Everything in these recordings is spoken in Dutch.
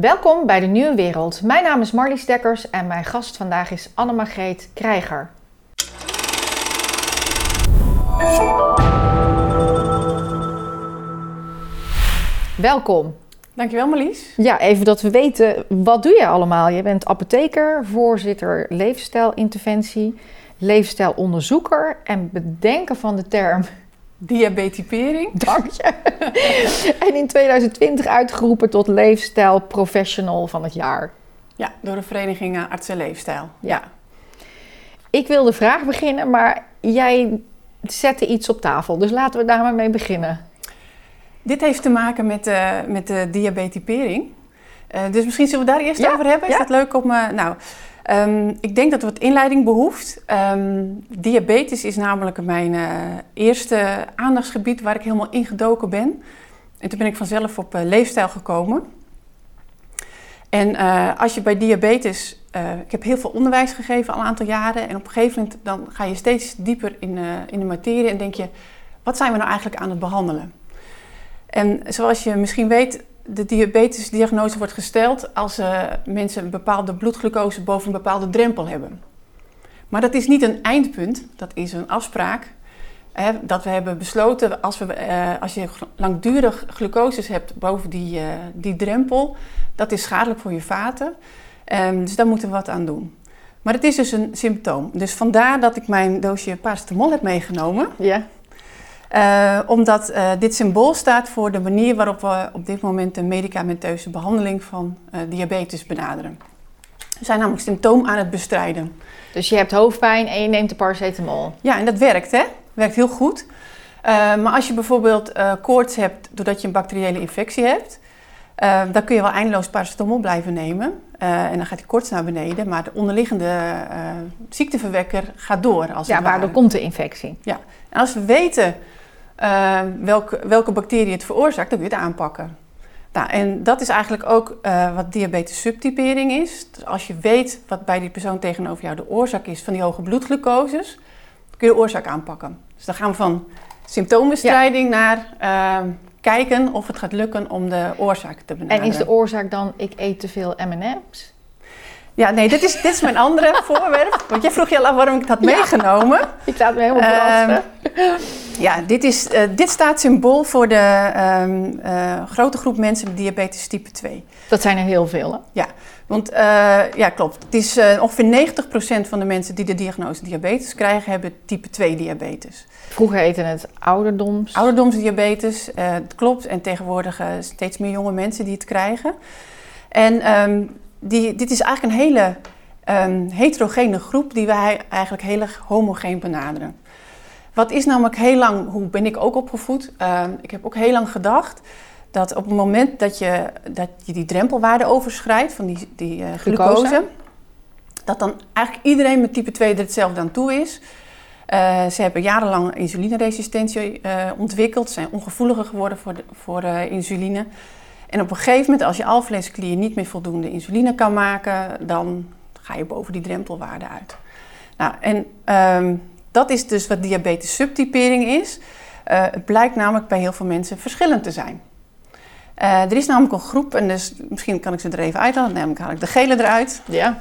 Welkom bij de Nieuwe Wereld. Mijn naam is Marlies Dekkers en mijn gast vandaag is Annemagreet Krijger. Welkom. Dankjewel Marlies. Ja, even dat we weten, wat doe je allemaal? Je bent apotheker, voorzitter leefstijlinterventie, leefstijlonderzoeker en bedenker van de term Diabetipering. Dank je. en in 2020 uitgeroepen tot leefstijlprofessional van het jaar. Ja, door de vereniging Arts en Leefstijl. Ja. Ik wil de vraag beginnen, maar jij zette iets op tafel. Dus laten we daar maar mee beginnen. Dit heeft te maken met, uh, met de diabetipering. Uh, dus misschien zullen we daar eerst Ja, over hebben. Is ja. dat leuk om... eh, nou, ehm, ik denk dat er wat inleiding behoeft. Ehm, diabetes is namelijk mijn eh, eerste aandachtsgebied waar ik helemaal ingedoken ben. En toen ben ik vanzelf op eh, leefstijl gekomen. En eh, als je bij diabetes... ik heb heel veel onderwijs gegeven al een aantal jaren. En op een gegeven moment dan ga je steeds dieper in, in de materie en denk je... Wat zijn we nou eigenlijk aan het behandelen? En zoals je misschien weet, de diabetesdiagnose wordt gesteld als eh, mensen een bepaalde bloedglucose boven een bepaalde drempel hebben. Maar dat is niet een eindpunt, dat is een afspraak. Hè, dat we hebben besloten, als, we, eh, als je langdurig glucoses hebt boven die, eh, die drempel, dat is schadelijk voor je vaten. Ehm, dus daar moeten we wat aan doen. Maar het is dus een symptoom. Dus vandaar dat ik mijn doosje paracetamol heb meegenomen. Ja. Eh, omdat eh, dit symbool staat voor de manier waarop we op dit moment de medicamenteuze behandeling van eh, diabetes benaderen. We zijn namelijk symptoom aan het bestrijden. Dus je hebt hoofdpijn en je neemt de paracetamol. Ja, en dat werkt, hè? Werkt heel goed. Maar als je bijvoorbeeld koorts hebt doordat je een bacteriële infectie hebt, dan kun je wel eindeloos paracetamol blijven nemen. En dan gaat die koorts naar beneden, maar de onderliggende ziekteverwekker gaat door. Als Ja, waardoor komt de infectie? En als we weten eh, welke, welke bacterie het veroorzaakt, dan kun je het aanpakken. Nou, en dat is eigenlijk ook eh, wat diabetes subtypering is. Dus als je weet wat bij die persoon tegenover jou de oorzaak is van die hoge bloedglucoses, dan kun je de oorzaak aanpakken. Dus dan gaan we van symptoombestrijding naar eh, kijken of het gaat lukken om de oorzaak te benaderen. En is de oorzaak dan, ik eet te veel M&M's? Ja, nee, dit is, dit is mijn andere voorwerp. Want jij vroeg je al af waarom ik het had meegenomen. Ik laat me helemaal Ehm, verrassen. Ja, dit, is, eh, dit staat symbool voor de ehm, eh, grote groep mensen met diabetes type 2. Dat zijn er heel veel, hè? Want eh, ja, klopt. Het is ongeveer 90% van de mensen die de diagnose diabetes krijgen, hebben type 2 diabetes. Vroeger heette het ouderdoms. Ouderdomsdiabetes, het klopt. En tegenwoordig steeds meer jonge mensen die het krijgen. En ehm, die, dit is eigenlijk een hele ehm, heterogene groep die wij eigenlijk heel erg homogeen benaderen. Wat is namelijk heel lang, hoe ben ik ook opgevoed? Ehm, ik heb ook heel lang gedacht dat op het moment dat je, dat je die drempelwaarde overschrijdt van die, die eh, glucose, Glucose. dat dan eigenlijk iedereen met type 2 er hetzelfde aan toe is. Eh, ze hebben jarenlang insulineresistentie eh, ontwikkeld, zijn ongevoeliger geworden voor, de, voor insuline. En op een gegeven moment, als je alvleesklier niet meer voldoende insuline kan maken, dan ga je boven die drempelwaarde uit. Nou, en ehm, dat is dus wat diabetes subtypering is. Eh, het blijkt namelijk bij heel veel mensen verschillend te zijn. Eh, er is namelijk een groep, en dus misschien kan ik ze er even uithalen, namelijk haal ik de gele eruit Ja.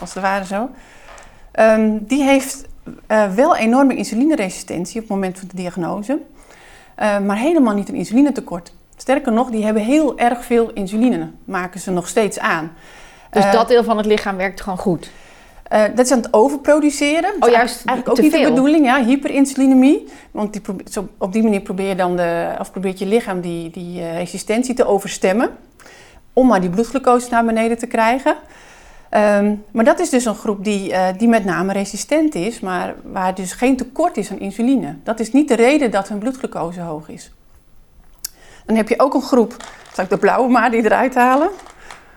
als het ware zo. Ehm, die heeft eh, wel enorme insulineresistentie op het moment van de diagnose, maar helemaal niet een insulinetekort. Sterker nog, die hebben heel erg veel insuline, maken ze nog steeds aan. Dus Eh, dat deel van het lichaam werkt gewoon goed. eh, dat is aan het overproduceren. Oh, juist eigenlijk ook niet de bedoeling, ja, hyperinsulinemie. Want die zo, op die manier probeer je dan de, of probeert je lichaam die, die eh, resistentie te overstemmen. Om maar die bloedglucose naar beneden te krijgen. Ehm, maar dat is dus een groep die, die met name resistent is, maar waar dus geen tekort is aan insuline. Dat is niet de reden dat hun bloedglucose hoog is. Dan heb je ook een groep, zal ik de blauwe maar die eruit halen,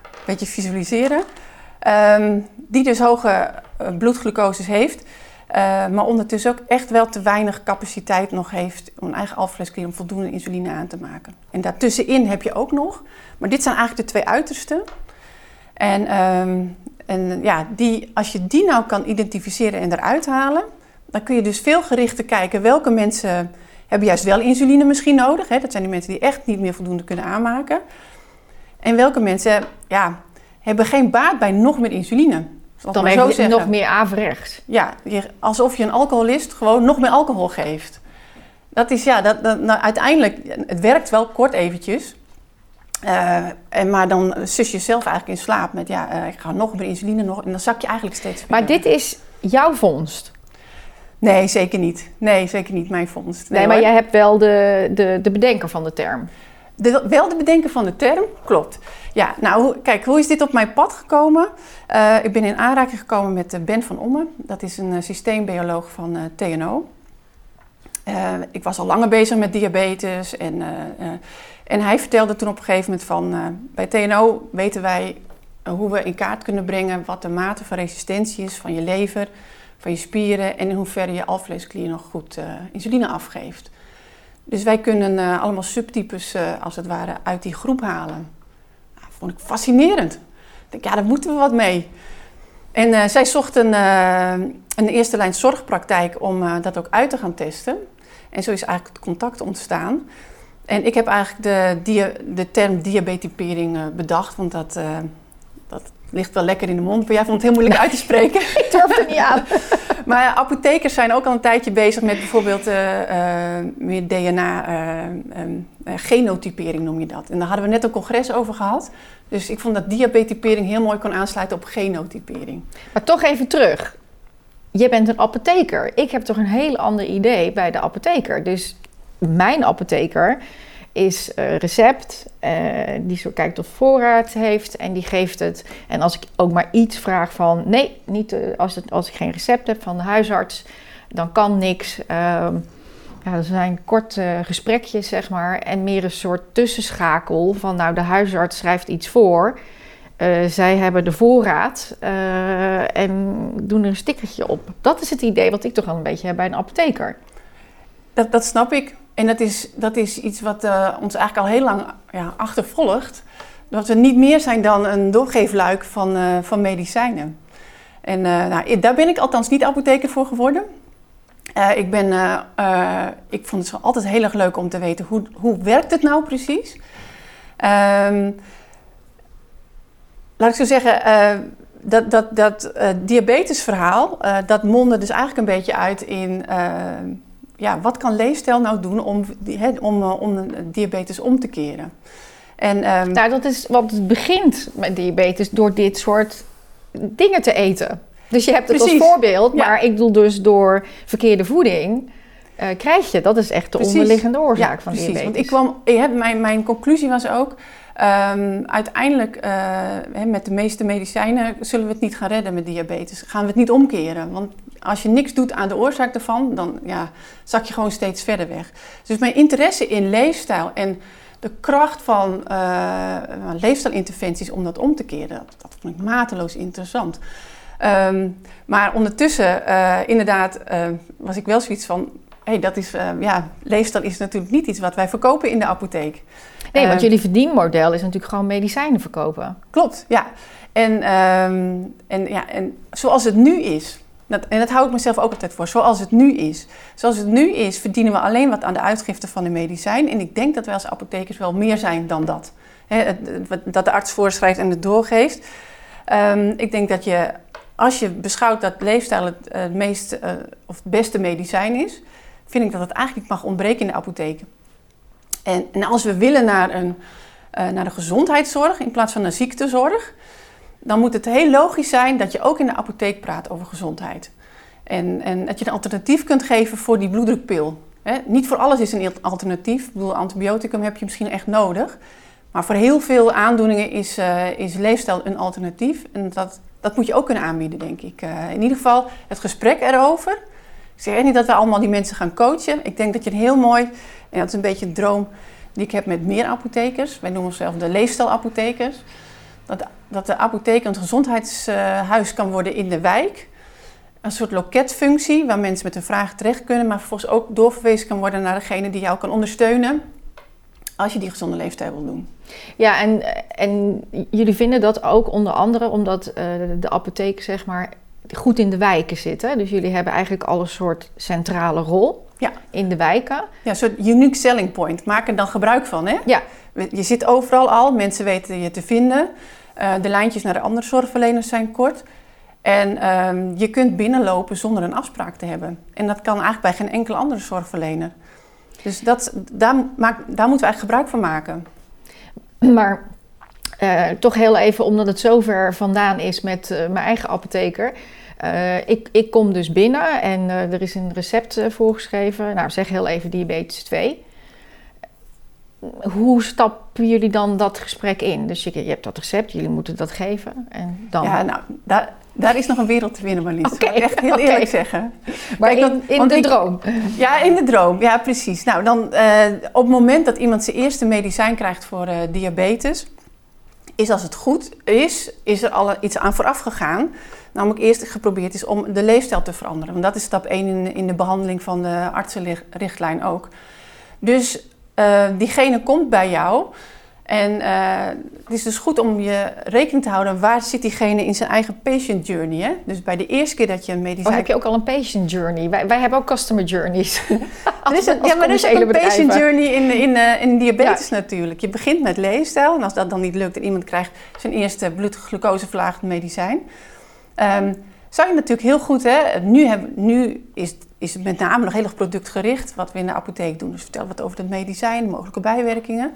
een beetje visualiseren, Ehm, die dus hoge eh, bloedglucoses heeft, eh, maar ondertussen ook echt wel te weinig capaciteit nog heeft om een eigen alvleesklier om voldoende insuline aan te maken. En daartussenin heb je ook nog, maar dit zijn eigenlijk de twee uitersten. En, ehm, en ja, die, als je die nou kan identificeren en eruit halen, dan kun je dus veel gerichter kijken welke mensen hebben juist wel insuline misschien nodig. Hè? Dat zijn die mensen die echt niet meer voldoende kunnen aanmaken. En welke mensen ja, hebben geen baat bij nog meer insuline. Dan heeft je nog meer averechts. Ja, alsof je een alcoholist gewoon nog meer alcohol geeft. Dat is ja, dat, dat nou, uiteindelijk, het werkt wel kort eventjes. Uh, en, maar dan zus je zelf eigenlijk in slaap met ja, uh, ik ga nog meer insuline nog. En dan zak je eigenlijk steeds Maar dit is jouw vondst? Nee, zeker niet. Nee, zeker niet mijn vondst. Nee, maar jij hebt wel de, de, de bedenker van de term. De, wel de bedenker van de term, klopt. Ja, nou, kijk, hoe is dit op mijn pad gekomen? Uh, ik ben in aanraking gekomen met Ben van Omme. Dat is een systeembioloog van TNO. ik was al langer bezig met diabetes en en hij vertelde toen op een gegeven moment van, bij TNO weten wij hoe we in kaart kunnen brengen wat de mate van resistentie is van je lever, van je spieren en in hoeverre je alvleesklier nog goed uh, insuline afgeeft. Dus wij kunnen allemaal subtypes als het ware uit die groep halen. Nou, vond ik fascinerend. Ik denk, ja, daar moeten we wat mee. En zij zocht een, een eerste lijn zorgpraktijk om dat ook uit te gaan testen. En zo is eigenlijk het contact ontstaan. En ik heb eigenlijk de, de term diabetypering uh, bedacht, want uh, dat ligt wel lekker in de mond. Maar jij vond het heel moeilijk uit te spreken. ik durf het niet aan. maar apothekers zijn ook al een tijdje bezig met bijvoorbeeld uh, meer DNA, um, genotypering noem je dat. En daar hadden we net een congres over gehad. Dus ik vond dat diabetypering heel mooi kon aansluiten op genotypering. Maar toch even terug. Je bent een apotheker. Ik heb toch een heel ander idee bij de apotheker. Dus mijn apotheker is uh, recept, uh, die zo kijkt of voorraad heeft en die geeft het. En als ik ook maar iets vraag van, nee, niet uh, als, het, als ik geen recept heb van de huisarts, dan kan niks. Ehm, ja, er zijn korte gesprekjes, zeg maar, en meer een soort tussenschakel van, nou, de huisarts schrijft iets voor. zij hebben de voorraad en doen er een stickertje op. Dat is het idee wat ik toch al een beetje heb bij een apotheker. Dat, dat snap ik. En dat is, dat is iets wat uh, ons eigenlijk al heel lang ja, achtervolgt. Dat we niet meer zijn dan een doorgeefluik van, uh, van medicijnen. En uh, nou, daar ben ik althans niet apotheker voor geworden. ik, ben, ik vond het altijd heel erg leuk om te weten hoe, hoe werkt het nou precies. Um, laat ik zo zeggen, dat, dat, dat diabetesverhaal, dat mondde dus eigenlijk een beetje uit in ja, wat kan leefstijl nou doen om, he, om, uh, om diabetes om te keren? En, um, nou, dat is wat het begint met diabetes door dit soort dingen te eten. Dus je hebt het als voorbeeld, maar ik bedoel dus door verkeerde voeding. Uh, krijg je, dat is echt de onderliggende oorzaak ja, van precies. diabetes. Want ik kwam, mijn, mijn conclusie was ook, um, uiteindelijk uh, met de meeste medicijnen zullen we het niet gaan redden met diabetes. Gaan we het niet omkeren. Want als je niks doet aan de oorzaak daarvan, dan ja, zak je gewoon steeds verder weg. Dus mijn interesse in leefstijl en de kracht van uh, leefstijlinterventies om dat om te keren, dat, dat vond ik mateloos interessant. Um, maar ondertussen, uh, inderdaad, uh, was ik wel zoiets van: hey, dat is, ja, leefstijl is natuurlijk niet iets wat wij verkopen in de apotheek. Nee, want jullie verdienmodel is natuurlijk gewoon medicijnen verkopen. Klopt, ja. En, um, en, ja, en zoals het nu is, en dat hou ik mezelf ook altijd voor, zoals het nu is. Zoals het nu is, verdienen we alleen wat aan de uitgifte van de medicijn. En ik denk dat wij als apothekers wel meer zijn dan dat. dat de arts voorschrijft en het doorgeeft. Um, ik denk dat je, als je beschouwt dat leefstijl het, meest, uh, of het beste medicijn is, vind ik dat het eigenlijk mag ontbreken in de apotheek. En, als we willen naar, een, uh, naar de gezondheidszorg in plaats van een ziektezorg, dan moet het heel logisch zijn dat je ook in de apotheek praat over gezondheid. En, en dat je een alternatief kunt geven voor die bloeddrukpil. niet voor alles is een alternatief. Ik bedoel, antibioticum heb je misschien echt nodig. Maar voor heel veel aandoeningen is, uh, is leefstijl een alternatief. En dat, dat moet je ook kunnen aanbieden, denk ik. Uh, in ieder geval het gesprek erover. Ik zeg niet dat we allemaal die mensen gaan coachen. Ik denk dat je een heel mooi, en dat is een beetje een droom die ik heb met meer apothekers. Wij noemen onszelf de leefstijlapothekers dat, dat de apotheek een gezondheidshuis kan worden in de wijk. Een soort loketfunctie waar mensen met een vraag terecht kunnen, maar vervolgens ook doorverwezen kan worden naar degene die jou kan ondersteunen als je die gezonde leefstijl wil doen. Ja, en, en jullie vinden dat ook onder andere omdat uh, de apotheek zeg maar goed in de wijken zitten. Dus jullie hebben eigenlijk al een soort centrale rol ja. in de wijken. Ja, een soort unique selling point. Maak er dan gebruik van, hè? Ja. Je zit overal al, mensen weten je te vinden. Uh, de lijntjes naar de andere zorgverleners zijn kort. En ehm, je kunt binnenlopen zonder een afspraak te hebben. En dat kan eigenlijk bij geen enkele andere zorgverlener. Dus dat, daar, maak, daar moeten we eigenlijk gebruik van maken. Maar uh, toch heel even, omdat het zo ver vandaan is met uh, mijn eigen apotheker. Ik, ik kom dus binnen en er is een recept voorgeschreven. Nou, zeg heel even diabetes 2. Hoe stappen jullie dan dat gesprek in? Dus je, je hebt dat recept, jullie moeten dat geven. En dan... Ja, nou, daar, daar is nog een wereld te winnen, Marlies. Okay, ik echt heel okay. eerlijk zeggen. Maar Kijk, in, in de ik, droom? Ja, in de droom. Ja, precies. Nou, dan uh, op het moment dat iemand zijn eerste medicijn krijgt voor uh, diabetes... is als het goed is, is er al iets aan vooraf gegaan. Namelijk eerst geprobeerd is om de leefstijl te veranderen. Want dat is stap 1 in, in de behandeling van de artsenrichtlijn ook. Dus uh, diegene komt bij jou... En uh, het is dus goed om je rekening te houden waar zit diegene in zijn eigen patient journey. Hè? Dus bij de eerste keer dat je een medicijn... Oh, heb je ook al een patient journey? Wij, wij hebben ook customer journeys. als, is ja, maar er is ook een patient journey in, in, uh, in diabetes natuurlijk. Je begint met leefstijl en als dat dan niet lukt en iemand krijgt zijn eerste bloedglucoseverlagend medicijn... Um, zou je natuurlijk heel goed, hè, nu, hebben, nu is, is het met name nog heel erg productgericht wat we in de apotheek doen. Dus vertel wat over het medicijn, mogelijke bijwerkingen.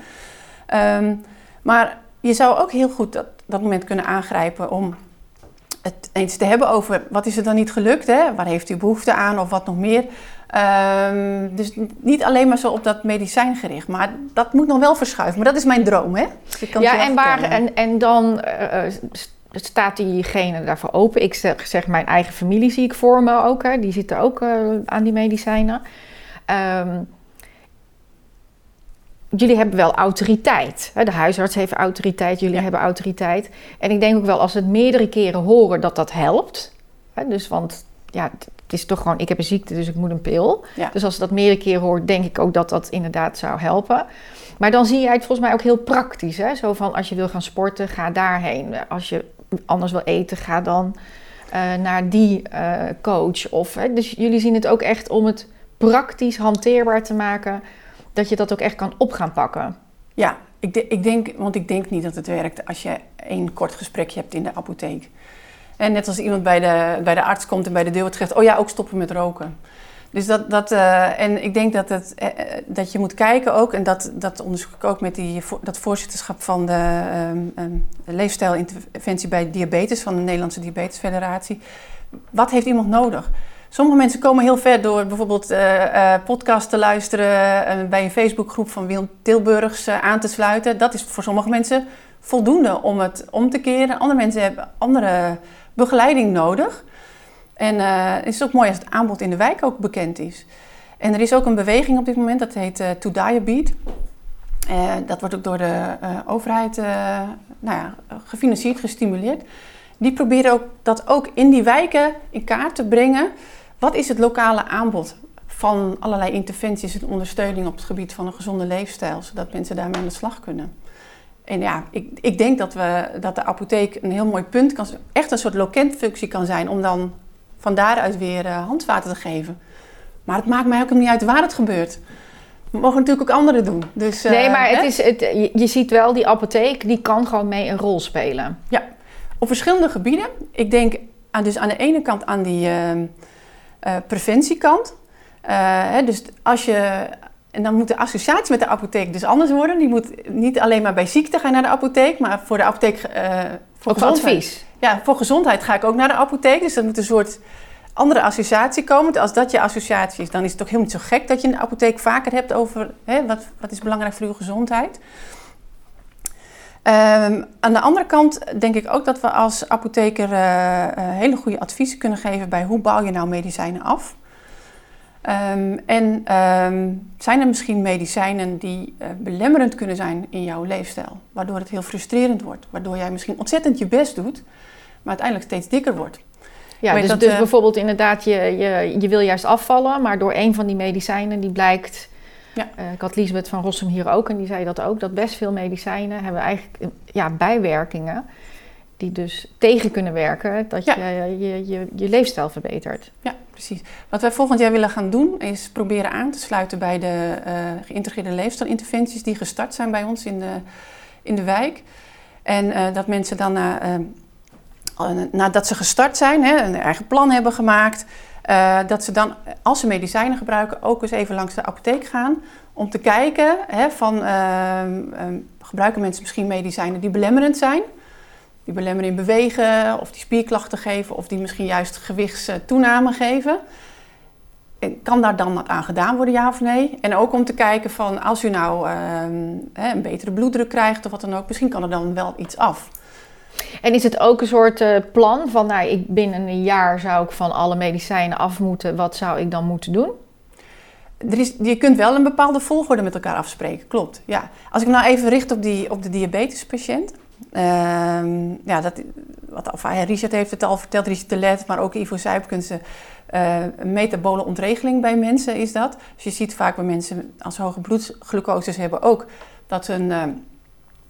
Um, maar je zou ook heel goed dat, dat moment kunnen aangrijpen om het eens te hebben over wat is er dan niet gelukt, hè? waar heeft u behoefte aan of wat nog meer. Um, dus niet alleen maar zo op dat medicijn gericht, maar dat moet nog wel verschuiven. Maar dat is mijn droom, hè? Dus ja, en, waar, en, en dan uh, staat diegene daarvoor open. Ik zeg, zeg, mijn eigen familie zie ik voor me ook, hè? die zitten ook uh, aan die medicijnen. Um, jullie hebben wel autoriteit. De huisarts heeft autoriteit, jullie hebben autoriteit. En ik denk ook wel als we het meerdere keren horen dat dat helpt. Dus want ja, het is toch gewoon, ik heb een ziekte, dus ik moet een pil. Dus als je dat meerdere keren hoort, denk ik ook dat dat inderdaad zou helpen. Maar dan zie je het volgens mij ook heel praktisch. Hè? Zo van als je wil gaan sporten, ga daarheen. Als je anders wil eten, ga dan uh, naar die uh, coach. Of, hè? Dus jullie zien het ook echt om het praktisch hanteerbaar te maken dat je dat ook echt kan op gaan pakken. Ja, ik, ik denk, want ik denk niet dat het werkt als je een kort gesprekje hebt in de apotheek. En net als iemand bij de, bij de arts komt en bij de wordt gezegd: Oh ja, ook stoppen met roken. Dus dat, dat uh, en ik denk dat, het, uh, dat je moet kijken ook, en dat, dat onderzoek ik ook met die, dat voorzitterschap van de um, um, leefstijlinterventie bij diabetes van de Nederlandse Diabetesfederatie. Wat heeft iemand nodig? Sommige mensen komen heel ver door bijvoorbeeld podcast te luisteren, bij een Facebookgroep van Wil Tilburgs aan te sluiten. Dat is voor sommige mensen voldoende om het om te keren. Andere mensen hebben andere begeleiding nodig. En het is ook mooi als het aanbod in de wijk ook bekend is. En er is ook een beweging op dit moment, dat heet To Diabetes. dat wordt ook door de overheid nou ja, gefinancierd, gestimuleerd. Die proberen ook dat ook in die wijken in kaart te brengen. Wat is het lokale aanbod van allerlei interventies en ondersteuning op het gebied van een gezonde leefstijl, zodat mensen daarmee aan de slag kunnen? En ja, ik, ik denk dat, we, dat de apotheek een heel mooi punt kan echt een soort lokentfunctie kan zijn om dan van daaruit weer uh, handvaten te geven. Maar het maakt mij ook niet uit waar het gebeurt. We mogen natuurlijk ook anderen doen. Dus, nee, maar het is, het, je, je, ziet wel, die apotheek die kan gewoon mee een rol spelen. Ja, op verschillende gebieden. Ik denk aan, dus aan de ene kant aan die... Uh, uh, preventiekant. Hè, dus als je, en dan moet de associatie met de apotheek dus anders worden. Die moet niet alleen maar bij ziekte gaan naar de apotheek, maar voor de apotheek. Voor ook advies. Ja, voor gezondheid ga ik ook naar de apotheek. Dus dat moet een soort andere associatie komen. Als dat je associatie is, dan is het toch helemaal niet zo gek dat je in de apotheek vaker hebt over hè, wat, wat is belangrijk voor uw gezondheid. Um, aan de andere kant denk ik ook dat we als apotheker uh, hele goede adviezen kunnen geven bij hoe bouw je nou medicijnen af. Um, en um, zijn er misschien medicijnen die uh, belemmerend kunnen zijn in jouw leefstijl, waardoor het heel frustrerend wordt, waardoor jij misschien ontzettend je best doet, maar uiteindelijk steeds dikker wordt. Ja, dus, dat, dus bijvoorbeeld inderdaad, je, je, je wil juist afvallen, maar door een van die medicijnen die blijkt ja. Uh, ik had Lisbeth van Rossum hier ook en die zei dat ook, dat best veel medicijnen hebben eigenlijk ja, bijwerkingen die dus tegen kunnen werken dat Ja. je, je, je je leefstijl verbetert. Ja, precies. Wat wij volgend jaar willen gaan doen is proberen aan te sluiten bij de eh, geïntegreerde leefstijlinterventies die gestart zijn bij ons in de, in de wijk. En eh, dat mensen dan, na, eh, eh, nadat ze gestart zijn, hè, een eigen plan hebben gemaakt, eh, dat ze dan, als ze medicijnen gebruiken, ook eens even langs de apotheek gaan om te kijken hè, van ehm, ehm, gebruiken mensen misschien medicijnen die belemmerend zijn, die belemmeren in bewegen of die spierklachten geven of die misschien juist gewichtstoename geven. En Kan daar dan wat aan gedaan worden, ja of nee? En ook om te kijken van als u nou ehm, een betere bloeddruk krijgt of wat dan ook, misschien kan er dan wel iets af. En is het ook een soort eh, plan van, nou, ik binnen een jaar zou ik van alle medicijnen af moeten. Wat zou ik dan moeten doen? Er is, je kunt wel een bepaalde volgorde met elkaar afspreken, klopt. Ja. Als ik nou even richt op, die, op de diabetespatiënt. Ehm, ja, dat, wat, of, Richard heeft het al verteld, Richard de Let, maar ook Ivo Zuipkunsten. eh een metabole ontregeling bij mensen is dat. Dus je ziet vaak bij mensen als ze hoge bloedglucoses hebben ook dat hun eh,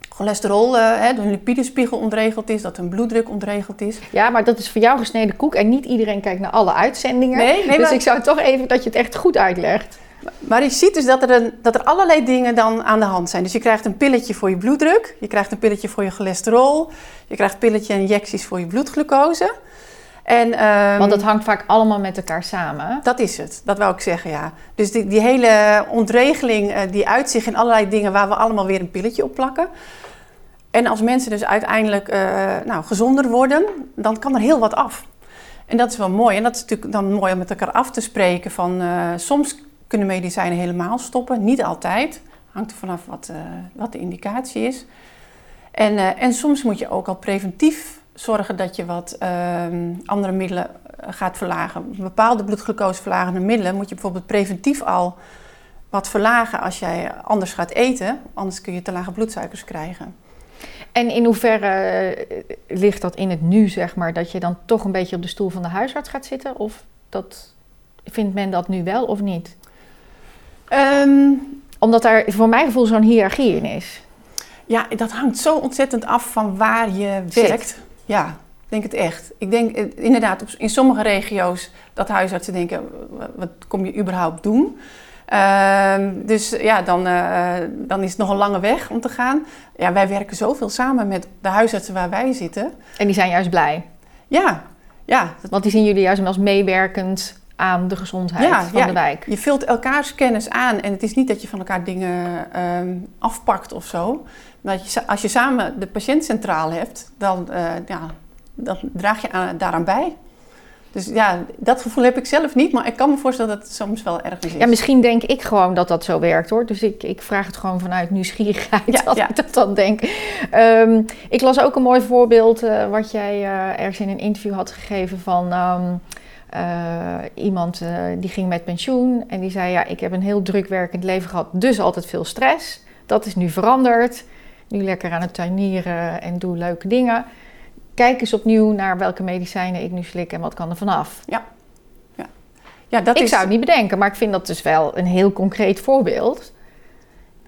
cholesterol, eh, hè, hun lipidespiegel ontregeld is, dat hun bloeddruk ontregeld is. Ja, maar dat is voor jou gesneden koek en niet iedereen kijkt naar alle uitzendingen. Nee, nee, dus maar- ik zou toch even dat je het echt goed uitlegt. Maar je ziet dus dat er, een, dat er allerlei dingen dan aan de hand zijn. Dus je krijgt een pilletje voor je bloeddruk, je krijgt een pilletje voor je cholesterol, je krijgt pilletje en injecties voor je bloedglucose. En, ehm, Want dat hangt vaak allemaal met elkaar samen. dat is het, dat wou ik zeggen, ja. Dus die, die hele ontregeling eh, die uitzicht in allerlei dingen waar we allemaal weer een pilletje op plakken. En als mensen dus uiteindelijk eh, nou, gezonder worden, dan kan er heel wat af. En dat is wel mooi. En dat is natuurlijk dan mooi om met elkaar af te spreken van eh, soms kunnen medicijnen helemaal stoppen, niet altijd. Hangt er vanaf wat, eh, wat de indicatie is. En, eh, en soms moet je ook al preventief zorgen dat je wat ehm, andere middelen eh, gaat verlagen. Bepaalde bloedglucoseverlagende middelen moet je bijvoorbeeld preventief al wat verlagen als jij anders gaat eten. Anders kun je te lage bloedsuikers krijgen. En in hoeverre ligt dat in het nu, zeg maar, dat je dan toch een beetje op de stoel van de huisarts gaat zitten? Of dat, vindt men dat nu wel of niet? Ehm, Omdat daar voor mijn gevoel zo'n hiërarchie in is. ja, dat hangt zo ontzettend af van waar je Zit. werkt. Ja, ik denk het echt. Ik denk eh, inderdaad in sommige regio's dat huisartsen denken, "Wa- wat kom je überhaupt doen? Ehm, dus ja, dan, eh, dan is het nog een lange weg om te gaan. Ja, wij werken zoveel samen met de huisartsen waar wij zitten. En die zijn juist blij. Ja, ja, Want die zien jullie juist als meewerkend aan de gezondheid Ja, van ja. de wijk. je vult elkaars kennis aan. En het is niet dat je van elkaar dingen ehm, afpakt of zo. Maar als je samen de patiënt centraal hebt, dan, eh, ja, dan draag je aan, daaraan bij. Dus ja, dat gevoel heb ik zelf niet, maar ik kan me voorstellen dat het soms wel ergens is. Ja, misschien denk ik gewoon dat dat zo werkt hoor. Dus ik, ik vraag het gewoon vanuit nieuwsgierigheid Ja, dat ja. ik dat dan denk. Ehm, ik las ook een mooi voorbeeld eh, wat jij eh, ergens in een interview had gegeven van ehm, eh, iemand eh, die ging met pensioen. En die zei ja, ik heb een heel druk werkend leven gehad, dus altijd veel stress. Dat is nu veranderd. Nu lekker aan het tuinieren en doe leuke dingen. Kijk eens opnieuw naar welke medicijnen ik nu slik en wat kan er vanaf. ja, dat Ik is, zou het niet bedenken, maar ik vind dat dus wel een heel concreet voorbeeld.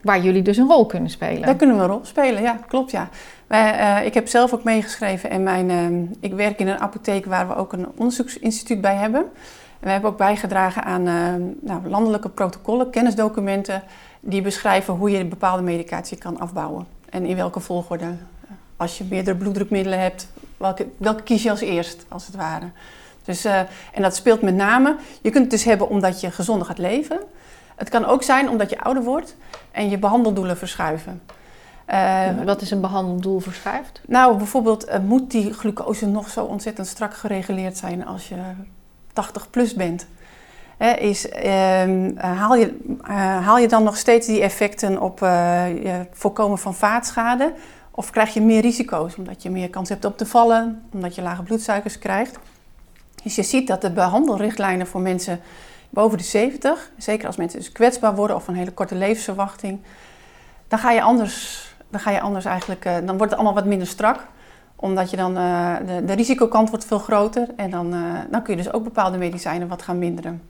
Waar jullie dus een rol kunnen spelen. Daar kunnen we een rol spelen, ja, klopt ja. Eh, ik heb zelf ook meegeschreven en mijn, ehm, ik werk in een apotheek waar we ook een onderzoeksinstituut bij hebben. En we hebben ook bijgedragen aan ehm, nou, landelijke protocollen, kennisdocumenten, die beschrijven hoe je bepaalde medicatie kan afbouwen. En in welke volgorde. Als je meerdere bloeddrukmiddelen hebt, welke, welke kies je als eerst, als het ware. Dus, eh, en dat speelt met name, je kunt het dus hebben omdat je gezonder gaat leven. Het kan ook zijn omdat je ouder wordt en je behandeldoelen verschuiven. Eh, Wat is een behandeldoel verschuift? nou, bijvoorbeeld eh, moet die glucose nog zo ontzettend strak gereguleerd zijn als je 80 plus bent? Hè, is, ehm, eh, haal, je, haal je dan nog steeds die effecten op je voorkomen van vaatschade? Of krijg je meer risico's omdat je meer kans hebt op te vallen, omdat je lage bloedsuikers krijgt? Dus je ziet dat de behandelrichtlijnen voor mensen boven de 70, zeker als mensen dus kwetsbaar worden of een hele korte levensverwachting, dan ga je anders, dan ga je anders eigenlijk, eh, dan wordt het allemaal wat minder strak omdat je dan, eh, de, de risicokant wordt veel groter en dan, eh, dan kun je dus ook bepaalde medicijnen wat gaan minderen.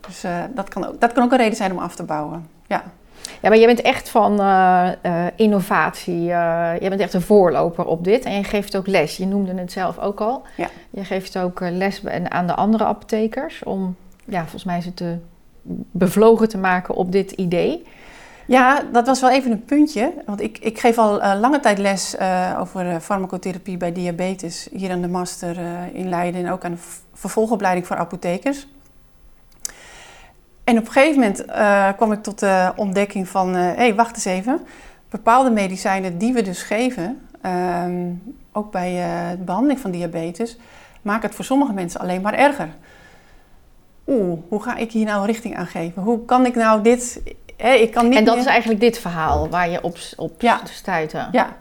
Dus dat, kan ook, dat kan ook een reden zijn om af te bouwen. Ja. Ja, maar je bent echt van uh, uh, innovatie. Uh, je bent echt een voorloper op dit. En je geeft ook les. Je noemde het zelf ook al. Ja. Je geeft ook les aan de andere apothekers. Om, ja, volgens mij ze te bevlogen te maken op dit idee. Ja, dat was wel even een puntje. Want ik, ik geef al lange tijd les over farmacotherapie bij diabetes. Hier aan de master in Leiden. En ook aan de vervolgopleiding voor apothekers. En op een gegeven moment kwam ik tot de ontdekking van, hé, hey, wacht eens even. Bepaalde medicijnen die we dus geven, uh, ook bij de behandeling van diabetes, maken het voor sommige mensen alleen maar erger. Oeh, hoe ga ik hier nou richting aan geven? Hoe kan ik nou dit... Hè, ik kan niet en dat meer... is eigenlijk dit verhaal waar je op, op Ja. stuitte. Ja.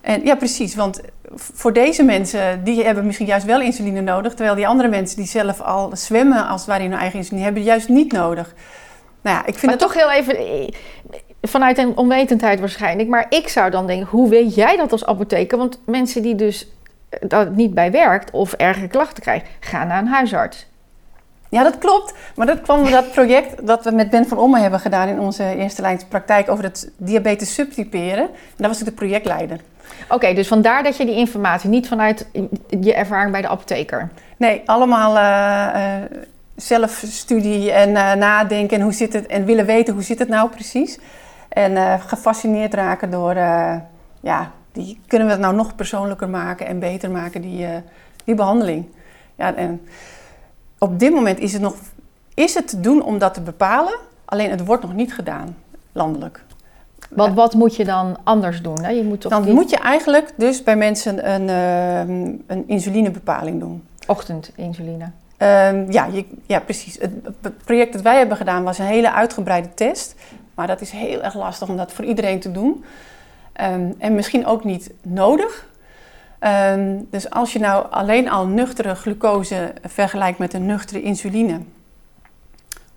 En, ja, precies. Want voor deze mensen, die hebben misschien juist wel insuline nodig. Terwijl die andere mensen die zelf al zwemmen als het ware in hun eigen insuline, hebben juist niet nodig. Nou ja, ik vind Maar het toch heel even, eh, vanuit een onwetendheid waarschijnlijk. Maar ik zou dan denken, hoe weet jij dat als apotheker? Want mensen die dus eh, dat niet bij werkt of erge klachten krijgen, gaan naar een huisarts. Ja, dat klopt. Maar dat kwam door dat project dat we met Ben van Omme hebben gedaan in onze eerste lijns praktijk over het diabetes subtyperen. En daar was ik de projectleider. Oké, dus vandaar dat je die informatie niet vanuit je ervaring bij de apotheker. Nee, allemaal eh, eh, zelfstudie en eh, nadenken en hoe zit het en willen weten hoe zit het nou precies. En gefascineerd raken door, ja, die, kunnen we het nou nog persoonlijker maken en beter maken, die, die behandeling. Ja, en op dit moment is het nog, is het te doen om dat te bepalen, alleen het wordt nog niet gedaan, landelijk. Want wat moet je dan anders doen? Hè? Je moet toch Dan die moet je eigenlijk dus bij mensen een, ehm, een insulinebepaling doen. ochtendinsuline. Ehm, ja, je, ja, precies. Het, het project dat wij hebben gedaan was een hele uitgebreide test. Maar dat is heel erg lastig om dat voor iedereen te doen. Ehm, en misschien ook niet nodig. Ehm, dus als je nou alleen al nuchtere glucose vergelijkt met een nuchtere insuline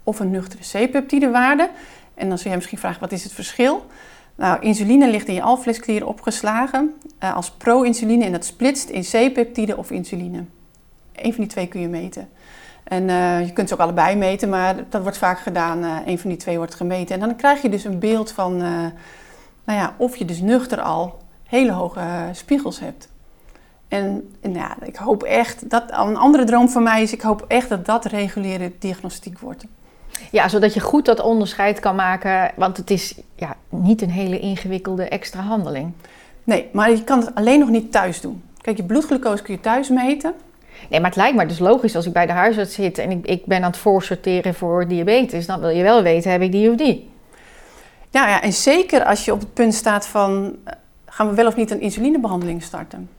of een nuchtere C-peptidewaarde, en dan zul je misschien vragen wat is het verschil? Nou, insuline ligt in je alvleesklier opgeslagen eh, als pro-insuline en dat splitst in C-peptide of insuline. Eén van die twee kun je meten. En eh, je kunt ze ook allebei meten, maar dat wordt vaak gedaan. eh een van die twee wordt gemeten. En dan krijg je dus een beeld van eh, nou ja, of je dus nuchter al hele hoge eh, spiegels hebt. En, en ja, ik hoop echt, dat, een andere droom van mij is, ik hoop echt dat dat reguliere diagnostiek wordt. Ja, zodat je goed dat onderscheid kan maken. Want het is ja, niet een hele ingewikkelde extra handeling. Nee, maar je kan het alleen nog niet thuis doen. Kijk, je bloedglucose kun je thuis meten. Nee, maar het lijkt me dus logisch als ik bij de huisarts zit en ik, ik ben aan het voorsorteren voor diabetes. Dan wil je wel weten, heb ik die of die? Ja, ja, en zeker als je op het punt staat van, eh, gaan we wel of niet een insulinebehandeling starten?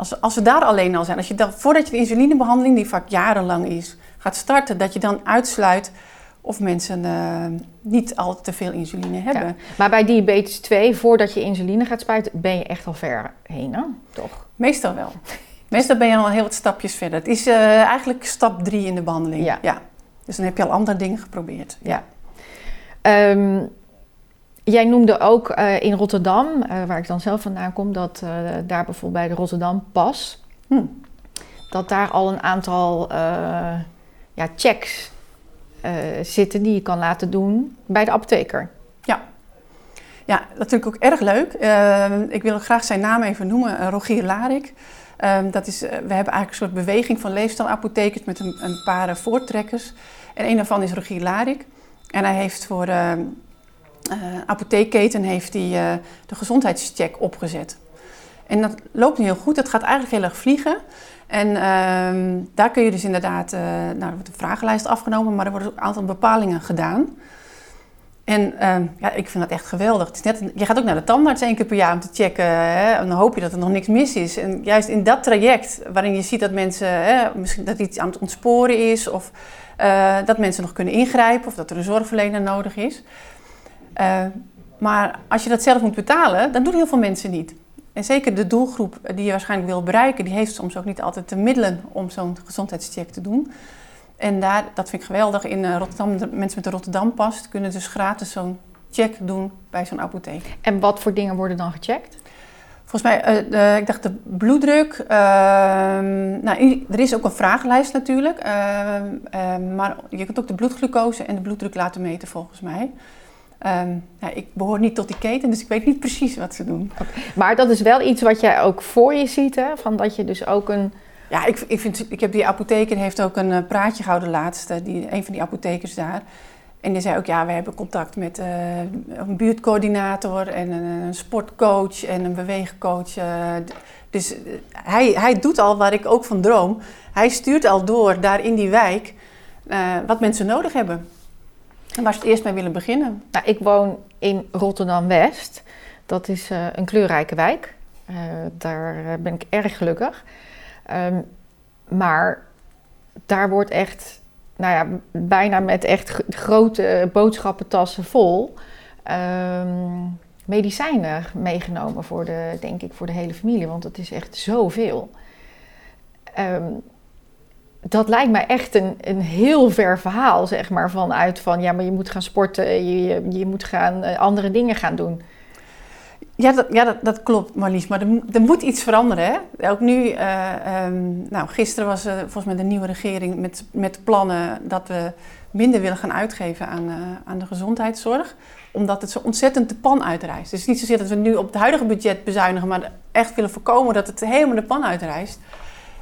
Als, als we daar alleen al zijn, als je dan, voordat je de insulinebehandeling, die vaak jarenlang is, gaat starten, dat je dan uitsluit of mensen eh, niet al te veel insuline hebben. Ja. Maar bij diabetes 2, voordat je insuline gaat spuiten, ben je echt al ver heen, hè? toch? Meestal wel. Meestal ben je al heel wat stapjes verder. Het is eh, eigenlijk stap drie in de behandeling. Ja. Dus dan heb je al andere dingen geprobeerd. Ja. Ehm, jij noemde ook eh, in Rotterdam, eh, waar ik dan zelf vandaan kom, dat eh, daar bijvoorbeeld bij de Rotterdam Pas, Hm. dat daar al een aantal ja, checks zitten die je kan laten doen bij de apotheker. Ja, natuurlijk ook erg leuk. Ik wil graag zijn naam even noemen, Rogier Larik. Dat is, we hebben eigenlijk een soort beweging van leefstijlapothekers met een, een paar voortrekkers. En een daarvan is Rogier Larik. En hij heeft voor apotheekketen heeft hij, eh, de gezondheidscheck opgezet. En dat loopt nu heel goed. Het gaat eigenlijk heel erg vliegen. En ehm, daar kun je dus inderdaad, eh, nou, er wordt een vragenlijst afgenomen, maar er worden ook een aantal bepalingen gedaan. En ehm, ja, ik vind dat echt geweldig. Het is net, je gaat ook naar de tandarts één keer per jaar om te checken. Hè, en dan hoop je dat er nog niks mis is. En juist in dat traject, waarin je ziet dat mensen, hè, misschien dat iets aan het ontsporen is, of eh, dat mensen nog kunnen ingrijpen, of dat er een zorgverlener nodig is. Eh, maar als je dat zelf moet betalen, dan doen heel veel mensen niet. En zeker de doelgroep die je waarschijnlijk wil bereiken, die heeft soms ook niet altijd de middelen om zo'n gezondheidscheck te doen. En daar, dat vind ik geweldig, in eh, Rotterdam, de mensen met de Rotterdam past, kunnen dus gratis zo'n check doen bij zo'n apotheek. En wat voor dingen worden dan gecheckt? Volgens mij, eh, de- ik dacht de bloeddruk. ehm, nou, er is ook een vragenlijst natuurlijk. ehm, ehm, maar je kunt ook de bloedglucose en de bloeddruk laten meten volgens mij. Ehm, ja, ik behoor niet tot die keten, dus ik weet niet precies wat ze doen. Maar dat is wel iets wat jij ook voor je ziet, hè? Van dat je dus ook een... Ja, ik, ik, vind, ik heb die apotheker heeft ook een praatje gehouden laatst, die, een van die apothekers daar. En die zei ook, ja, we hebben contact met uh, een buurtcoördinator en een, een, sportcoach en een beweegcoach. Uh, dus hij, hij doet al waar ik ook van droom. Hij stuurt al door daar in die wijk wat mensen nodig hebben. En waar ze het eerst mee willen beginnen. Nou, ik woon in Rotterdam-West. Dat is een kleurrijke wijk. daar ben ik erg gelukkig. Um, maar daar wordt echt nou ja, bijna met echt grote boodschappentassen vol um, medicijnen meegenomen voor de, denk ik, voor de hele familie. Want het is echt zoveel. Um, dat lijkt mij echt een, een heel ver verhaal, zeg maar, vanuit van ja, maar je moet gaan sporten, je, je, moet gaan uh, andere dingen gaan doen. Ja, dat, ja dat, dat, klopt Marlies, maar er, er, moet iets veranderen. Hè? Ook nu, uh, um, nou, gisteren was uh, volgens mij de nieuwe regering met, met plannen dat we minder willen gaan uitgeven aan, aan de gezondheidszorg. Omdat het zo ontzettend de pan uitreist. Dus niet zozeer dat we nu op het huidige budget bezuinigen, maar echt willen voorkomen dat het helemaal de pan uitreist.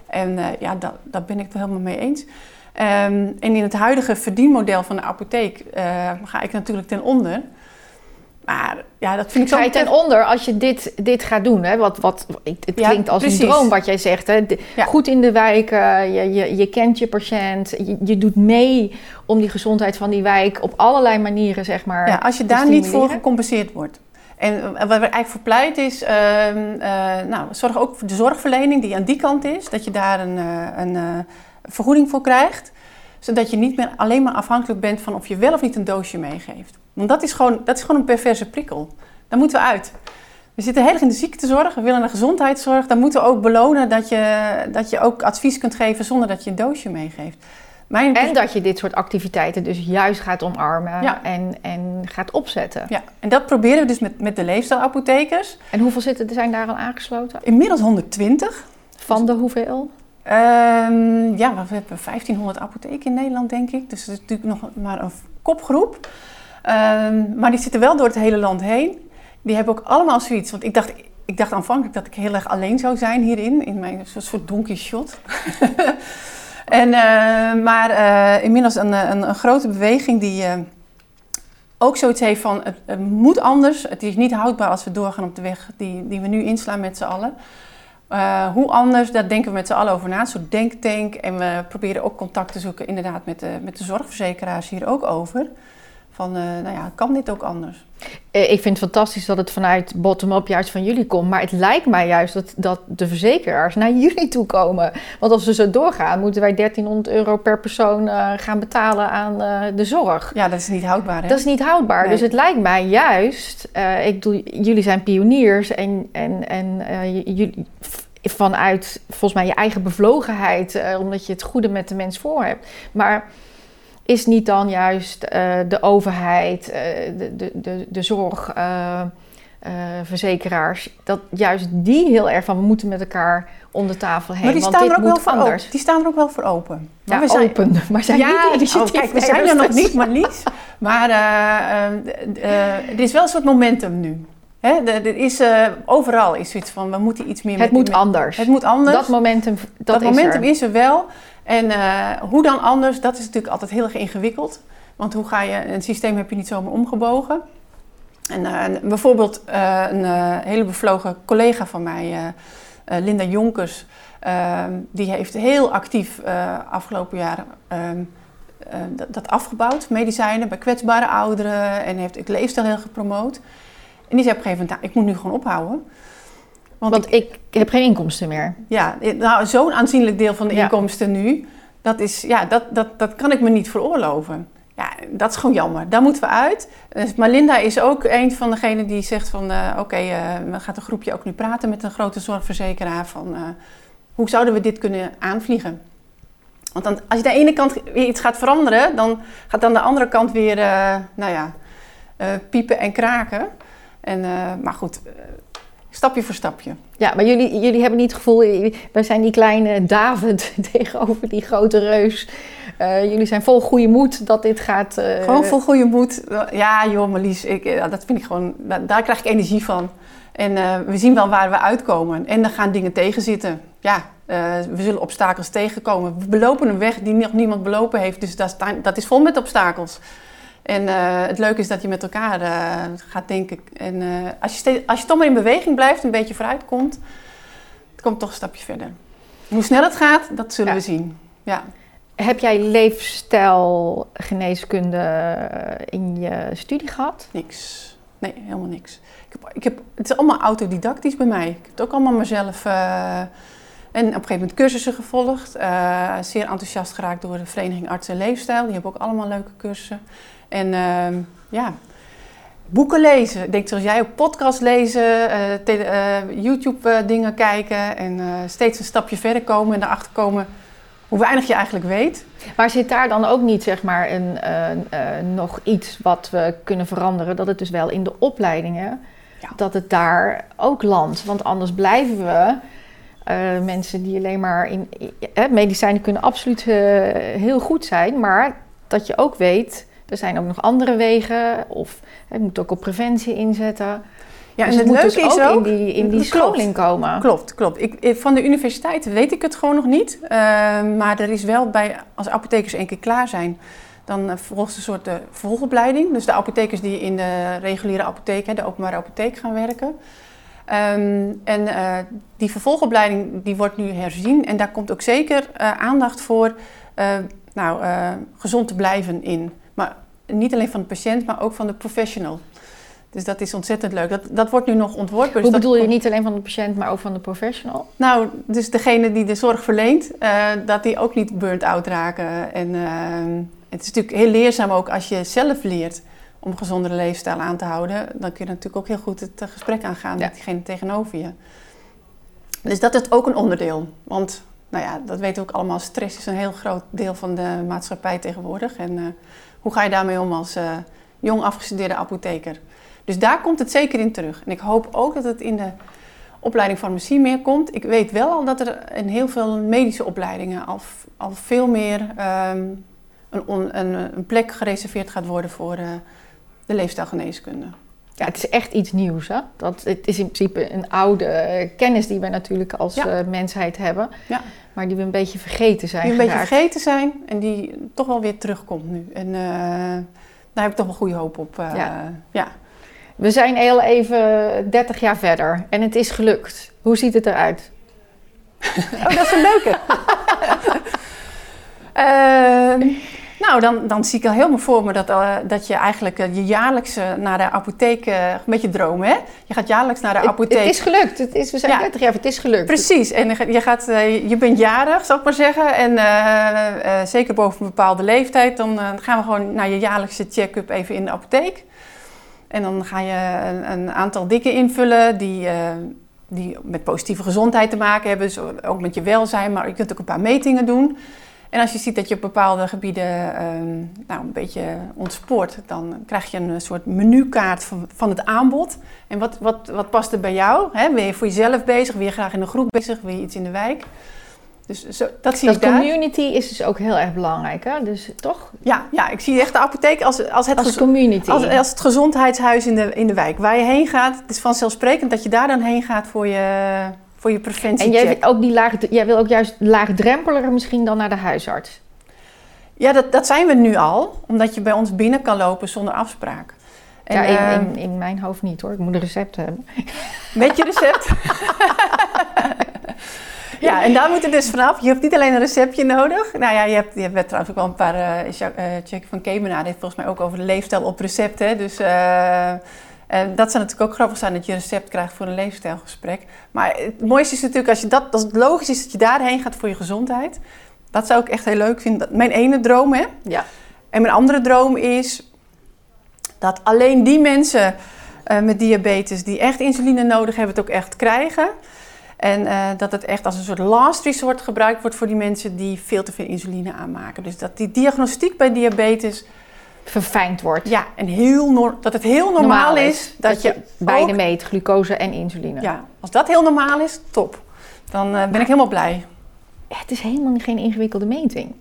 En ja, dat, daar ben ik het helemaal mee eens. Um, en in het huidige verdienmodel van de apotheek ga ik natuurlijk ten onder. Maar ja, dat vind ik Ga je ten onder als je dit, dit gaat doen? Hè? Wat, wat, het klinkt als een droom wat jij zegt. Hè? Goed in de wijk, je, je, je kent je patiënt, je, je doet mee om die gezondheid van die wijk op allerlei manieren, zeg maar. Ja, als je daar niet voor gecompenseerd wordt. En wat we eigenlijk voor pleit is, uh, uh, nou, zorg ook voor de zorgverlening die aan die kant is, dat je daar een, uh, een vergoeding voor krijgt zodat je niet meer alleen maar afhankelijk bent van of je wel of niet een doosje meegeeft. Want dat is gewoon, dat is gewoon een perverse prikkel. Daar moeten we uit. We zitten heel erg in de ziektezorg, we willen naar gezondheidszorg. Dan moeten we ook belonen dat je, dat je ook advies kunt geven zonder dat je een doosje meegeeft. Mijn en dat je dit soort activiteiten dus juist gaat omarmen en, en gaat opzetten. Ja, en dat proberen we dus met, met de leefstijlapothekers. En hoeveel zitten, zijn daar al aangesloten? Inmiddels 120. Van de hoeveel? Um, ja, we hebben 1500 apotheken in Nederland, denk ik. Dus dat is natuurlijk nog maar een kopgroep. Um, maar die zitten wel door het hele land heen. Die hebben ook allemaal zoiets. Want ik dacht, ik dacht aanvankelijk dat ik heel erg alleen zou zijn hierin. In mijn soort donkey shot. en, uh, maar uh, inmiddels een, een, een, grote beweging die ook zoiets heeft van... Het, moet anders. Het is niet houdbaar als we doorgaan op de weg die, die we nu inslaan met z'n allen. Hoe anders, daar denken we met z'n allen over na, een soort denktank. En we proberen ook contact te zoeken inderdaad met de, met de zorgverzekeraars hier ook over. Van, uh, nou ja, kan dit ook anders? Eh, ik vind het fantastisch dat het vanuit bottom-up juist van jullie komt. Maar het lijkt mij juist dat, dat de verzekeraars naar jullie toe komen. Want als we zo doorgaan, moeten wij 1300 euro per persoon uh, gaan betalen aan uh, de zorg. Ja, dat is niet houdbaar. Hè? Dat is niet houdbaar. Nee. Dus het lijkt mij juist, ik doe, jullie zijn pioniers en, en, en jullie vanuit volgens mij je eigen bevlogenheid, omdat je het goede met de mens voor hebt. Maar is niet dan juist uh, de overheid, uh, de, de, de, de zorgverzekeraars, uh, dat juist die heel erg van we moeten met elkaar om de tafel heen. Maar die want staan dit er ook moet wel voor anders. open. Die staan er ook wel voor open. Ja, we zijn, open. Maar zijn ja, niet oh, kijk, we zijn er nog niet, maar Lies. Maar er is wel een soort momentum nu. Hè, er is, uh, overal is zoiets van, we moeten iets meer... Het met, moet met, anders. Het moet anders. Dat momentum, dat, dat is momentum er. is er wel. En uh, hoe dan anders, dat is natuurlijk altijd heel erg ingewikkeld. Want hoe ga je, een systeem heb je niet zomaar omgebogen. En uh, bijvoorbeeld een hele bevlogen collega van mij, Linda Jonkers... ehm, die heeft heel actief afgelopen jaren ehm, dat, dat afgebouwd. Medicijnen bij kwetsbare ouderen en heeft ik leefstijl heel gepromoot. En die zei op een gegeven moment, nou, ik moet nu gewoon ophouden. Want, Want ik, ik, heb geen inkomsten meer. Ja, nou, zo'n aanzienlijk deel van de Ja. inkomsten nu, dat, is, ja, dat, dat, dat kan ik me niet veroorloven. Ja, dat is gewoon jammer. Daar moeten we uit. Dus, maar Linda is ook een van degenen die zegt van... eh, oké, we gaat een groepje ook nu praten met een grote zorgverzekeraar... van eh, hoe zouden we dit kunnen aanvliegen? Want dan, als je aan de ene kant weer iets gaat veranderen... dan gaat aan de andere kant weer, eh, nou ja, piepen en kraken. En, maar goed, stapje voor stapje. Ja, maar jullie, jullie hebben niet het gevoel, wij zijn die kleine David tegenover die grote reus. Uh, jullie zijn vol goede moed dat dit gaat. Uh... Gewoon vol goede moed. Ja, joh, Marlies, ik, dat vind ik gewoon, daar krijg ik energie van. En uh, we zien wel waar we uitkomen. En dan gaan dingen tegenzitten. Ja, we zullen obstakels tegenkomen. We belopen een weg die nog niemand belopen heeft. Dus dat, dat is vol met obstakels. En uh, het leuke is dat je met elkaar uh, gaat denken. En uh, als, je steeds, als je toch maar in beweging blijft, een beetje vooruit komt, het komt toch een stapje verder. Hoe snel het gaat, dat zullen we zien. Ja. Heb jij leefstijlgeneeskunde in je studie gehad? Niks. Nee, helemaal niks. Ik heb, ik heb, het is allemaal autodidactisch bij mij. Ik heb het ook allemaal mezelf. en op een gegeven moment cursussen gevolgd. zeer enthousiast geraakt door de Vereniging Arts en Leefstijl. Die hebben ook allemaal leuke cursussen. En uh, ja, boeken lezen. Ik denk zoals jij ook podcast lezen, uh, uh, YouTube eh, dingen kijken en steeds een stapje verder komen en erachter komen hoe weinig je eigenlijk weet. Maar zit daar dan ook niet zeg maar een, nog iets wat we kunnen veranderen? Dat het dus wel in de opleidingen, ja. dat het daar ook landt. Want anders blijven we mensen die alleen maar in... medicijnen kunnen absoluut heel goed zijn, maar dat je ook weet er zijn ook nog andere wegen. Of je moet ook op preventie inzetten. Ja, dus het, moet dus ook, ook, in die, in die scholing komen. Klopt, klopt. Ik, van de universiteit weet ik het gewoon nog niet. Uh, maar er is wel bij, als apothekers één keer klaar zijn, dan uh, volgt een soort vervolgopleiding. Dus de apothekers die in de reguliere apotheek, de openbare apotheek gaan werken. Um, en die vervolgopleiding die wordt nu herzien. En daar komt ook zeker aandacht voor nou, gezond te blijven in. Niet alleen van de patiënt, maar ook van de professional. Dus dat is ontzettend leuk. Dat, dat wordt nu nog ontworpen. Dus Hoe bedoel je niet alleen van de patiënt, maar ook van de professional? Nou, dus degene die de zorg verleent, uh, dat die ook niet burnt-out raken. En uh, het is natuurlijk heel leerzaam ook als je zelf leert om een gezondere leefstijl aan te houden. Dan kun je natuurlijk ook heel goed het gesprek aangaan met diegene tegenover je. Dus dat is ook een onderdeel. Want, nou ja, dat weten we ook allemaal, stress is een heel groot deel van de maatschappij tegenwoordig. En uh, hoe ga je daarmee om als uh, jong afgestudeerde apotheker? Dus daar komt het zeker in terug. En ik hoop ook dat het in de opleiding farmacie meer komt. Ik weet wel al dat er in heel veel medische opleidingen al, al veel meer um, een, een, een, plek gereserveerd gaat worden voor uh, de leefstijlgeneeskunde. Ja, het is echt iets nieuws. Hè? Dat, het is in principe een oude kennis die we natuurlijk als ja. mensheid hebben. Ja maar die we een beetje vergeten zijn. Die een beetje vergeten zijn en die toch wel weer terugkomt nu. En uh, daar heb ik toch wel goede hoop op. Uh, ja. ja. We zijn heel even 30 jaar verder en het is gelukt. Hoe ziet het eruit? oh, dat is een leuke. uh, Nou, dan, dan zie ik al helemaal voor me dat, uh, dat je eigenlijk uh, je jaarlijks naar de apotheek, uh, een beetje dromen hè? Je gaat jaarlijks naar de apotheek. Het, is gelukt, het is, we zijn ja. 30 jaar, het is gelukt. Precies, en je, gaat, je bent jarig, zal ik maar zeggen. En zeker boven een bepaalde leeftijd, dan gaan we gewoon naar je jaarlijkse check-up even in de apotheek. En dan ga je een, een aantal dingen invullen die die met positieve gezondheid te maken hebben, dus ook met je welzijn, maar je kunt ook een paar metingen doen. En als je ziet dat je op bepaalde gebieden um, nou, een beetje ontspoort, dan krijg je een soort menukaart van, van het aanbod. En wat, wat, wat past er bij jou? Hè? Ben je voor jezelf bezig? Wil je graag in een groep bezig? Wil je iets in de wijk? Dus zo, dat zie dat ik daar. community is dus ook heel erg belangrijk, hè? Dus toch? Ja, ja ik zie echt de apotheek als, als, het, als community. Als, als, het gezondheidshuis in de, in de wijk. Waar je heen gaat, het is vanzelfsprekend dat je daar dan heen gaat voor je voor je preventie. En jij, ook die laag, jij wil ook juist laagdrempeliger misschien dan naar de huisarts? Ja, dat, dat zijn we nu al, omdat je bij ons binnen kan lopen zonder afspraak. En, ja, in, ehm, in, in, mijn hoofd niet hoor. Ik moet een recept hebben. Met je recept? ja, en daar moet je dus vanaf. Je hebt niet alleen een receptje nodig. Nou ja, je hebt, je hebt trouwens ook wel een paar... Uh, uh, van Kemenaar heeft volgens mij ook over de leefstijl op recepten. Dus... Uh, en dat zou natuurlijk ook grappig zijn dat je recept krijgt voor een leefstijlgesprek. Maar het mooiste is natuurlijk als, je dat, als het logisch is dat je daarheen gaat voor je gezondheid. Dat zou ik echt heel leuk vinden. Mijn ene droom, hè? Ja. En mijn andere droom is dat alleen die mensen uh, met diabetes die echt insuline nodig hebben, het ook echt krijgen. En uh, dat het echt als een soort last resort gebruikt wordt voor die mensen die veel te veel insuline aanmaken. Dus dat die diagnostiek bij diabetes verfijnd wordt. Ja, en heel dat het heel normaal, is, dat, je, beide ook- meet, glucose en insuline. Ja, als dat heel normaal is, top. Dan eh, ben ik helemaal blij. Het is helemaal geen ingewikkelde meting.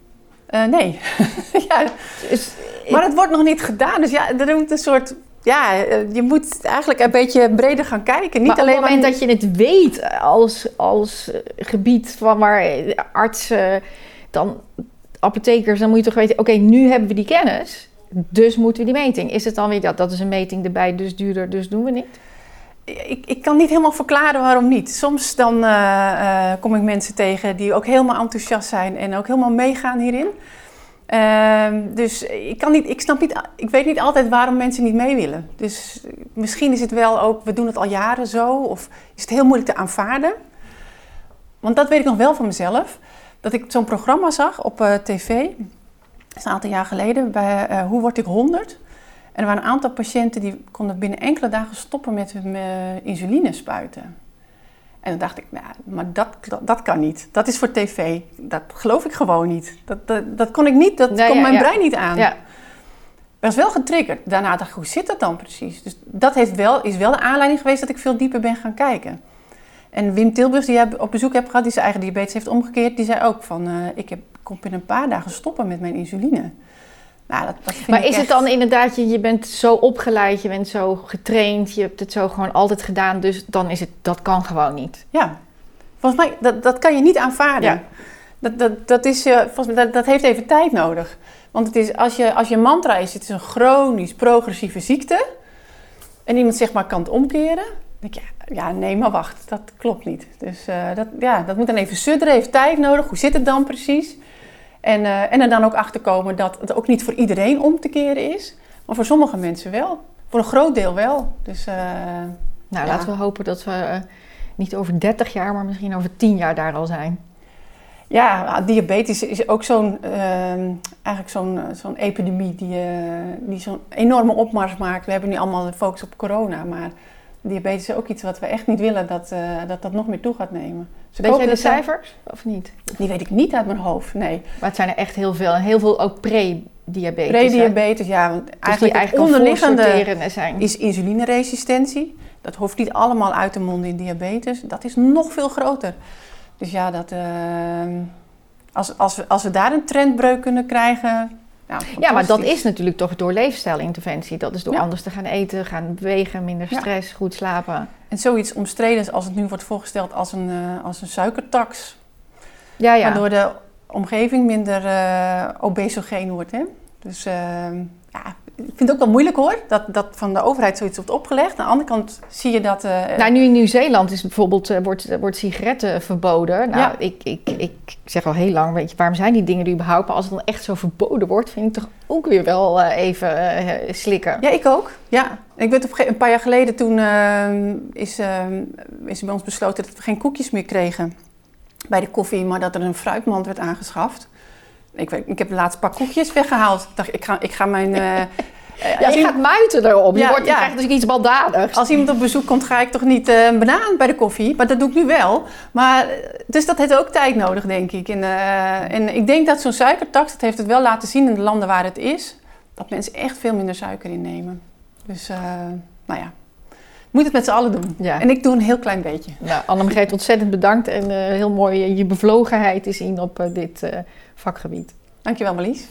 Eh, nee. ja, Dus, maar het wordt nog niet gedaan. Dus ja, er moet een soort... Ja, eh, je moet eigenlijk een beetje breder gaan kijken. Niet maar alleen op het moment maar... dat je het weet als, als eh, gebied van waar eh, artsen, dan apothekers, dan moet je toch weten, oké, nu hebben we die kennis, dus moeten we die meting. Is het dan weer dat, dat is een meting erbij, dus duurder, dus doen we niet? Ik, ik kan niet helemaal verklaren waarom niet. Soms dan eh, eh, kom ik mensen tegen die ook helemaal enthousiast zijn en ook helemaal meegaan hierin. Ehm, dus ik, kan niet, ik, snap niet, ik weet niet altijd waarom mensen niet mee willen. Dus misschien is het wel ook, we doen het al jaren zo, of is het heel moeilijk te aanvaarden. Want dat weet ik nog wel van mezelf. Dat ik zo'n programma zag op eh, tv, is een aantal jaar geleden, bij eh, Hoe word ik 100? En er waren een aantal patiënten die konden binnen enkele dagen stoppen met hun eh, insuline spuiten. En dan dacht ik, nou, maar dat, dat, dat kan niet. Dat is voor tv. Dat geloof ik gewoon niet. Dat, dat, dat kon ik niet, dat Nee, kon ja, mijn ja. brein niet aan. Ja, Ik was wel getriggerd. Daarna dacht ik, hoe zit dat dan precies? Dus dat heeft wel, is wel de aanleiding geweest dat ik veel dieper ben gaan kijken. En Wim Tilburg, die jij op bezoek hebt gehad, die zijn eigen diabetes heeft omgekeerd, die zei ook van, eh, ik heb, kom binnen een paar dagen stoppen met mijn insuline. Nou, dat, dat vind maar is het dan inderdaad, je, je bent zo opgeleid, je bent zo getraind, je hebt het zo gewoon altijd gedaan, dus dan is het, dat kan gewoon niet. Ja, volgens mij, dat, dat kan je niet aanvaarden. Ja. Dat, dat, dat, is, eh, volgens mij, dat, dat heeft even tijd nodig. Want het is, als, je, als je mantra is, het is een chronisch progressieve ziekte. En iemand zegt maar kan het omkeren. Dan denk je, ja, ja, nee, maar wacht, dat klopt niet. Dus eh, dat, ja, dat moet dan even sudderen, heeft tijd nodig. Hoe zit het dan precies? En, eh, en er dan ook achter komen dat het ook niet voor iedereen om te keren is. Maar voor sommige mensen wel. Voor een groot deel wel. Dus eh, Nou, Ja. laten we hopen dat we eh, niet over 30 jaar, maar misschien over 10 jaar daar al zijn. Ja, diabetes is ook zo'n ehm, eigenlijk zo'n zo'n epidemie die, die zo'n enorme opmars maakt. We hebben nu allemaal de focus op corona, maar diabetes is ook iets wat we echt niet willen dat eh, dat, dat nog meer toe gaat nemen. Dus Weet jij de cijfers of niet? Die weet ik niet uit mijn hoofd, nee. Maar het zijn er echt heel veel. En heel veel ook pre-diabetes. Prediabetes, ja, want Dus die eigenlijk eigenlijk onderliggende zijn. is insulineresistentie. Dat hoeft niet allemaal uit te monden in diabetes. Dat is nog veel groter. Dus ja, dat, ehm, als, als, we, als we daar een trendbreuk kunnen krijgen. Nou, Ja, maar dat is natuurlijk toch door leefstijlinterventie. Dat is door Ja. anders te gaan eten, gaan bewegen, minder Ja. stress, goed slapen. En zoiets omstreden als het nu wordt voorgesteld als een, eh, als een suikertax. Ja, ja. Waardoor de omgeving minder eh obesogeen wordt. Hè? Dus ehm, ja, ik vind het ook wel moeilijk hoor, dat, dat van de overheid zoiets wordt opgelegd. Aan de andere kant zie je dat... eh, Nou, nu in Nieuw-Zeeland is bijvoorbeeld, eh, wordt, wordt sigaretten verboden. Nou, Ja. ik, ik, ik zeg al heel lang, weet je, waarom zijn die dingen er überhaupt? Maar als het dan echt zo verboden wordt, vind ik toch ook weer wel eh, even eh, slikken. Ja, ik ook. Ja. Ik weet op een paar jaar geleden toen is, is bij ons besloten dat we geen koekjes meer kregen bij de koffie, maar dat er een fruitmand werd aangeschaft. Ik, ik heb de laatste paar koekjes weggehaald. Ik dacht, ik ga, ik ga mijn... eh, eh, Ja, je gaat muiten erop. Je, Ja, wordt, je ja. krijgt dus iets baldadigs. als iemand op bezoek komt, ga ik toch niet eh, een banaan bij de koffie? Maar dat doe ik nu wel. Maar, dus dat heeft ook tijd nodig, denk ik. En, en ik denk dat zo'n suikertax, dat heeft het wel laten zien in de landen waar het is, dat mensen echt veel minder suiker innemen. Dus, nou ja, moet het met z'n allen doen. Ja. En ik doe een heel klein beetje. Nou, Annemegreet, ontzettend bedankt en eh, heel mooi je bevlogenheid te zien op eh, dit eh, vakgebied. Dankjewel Marlies.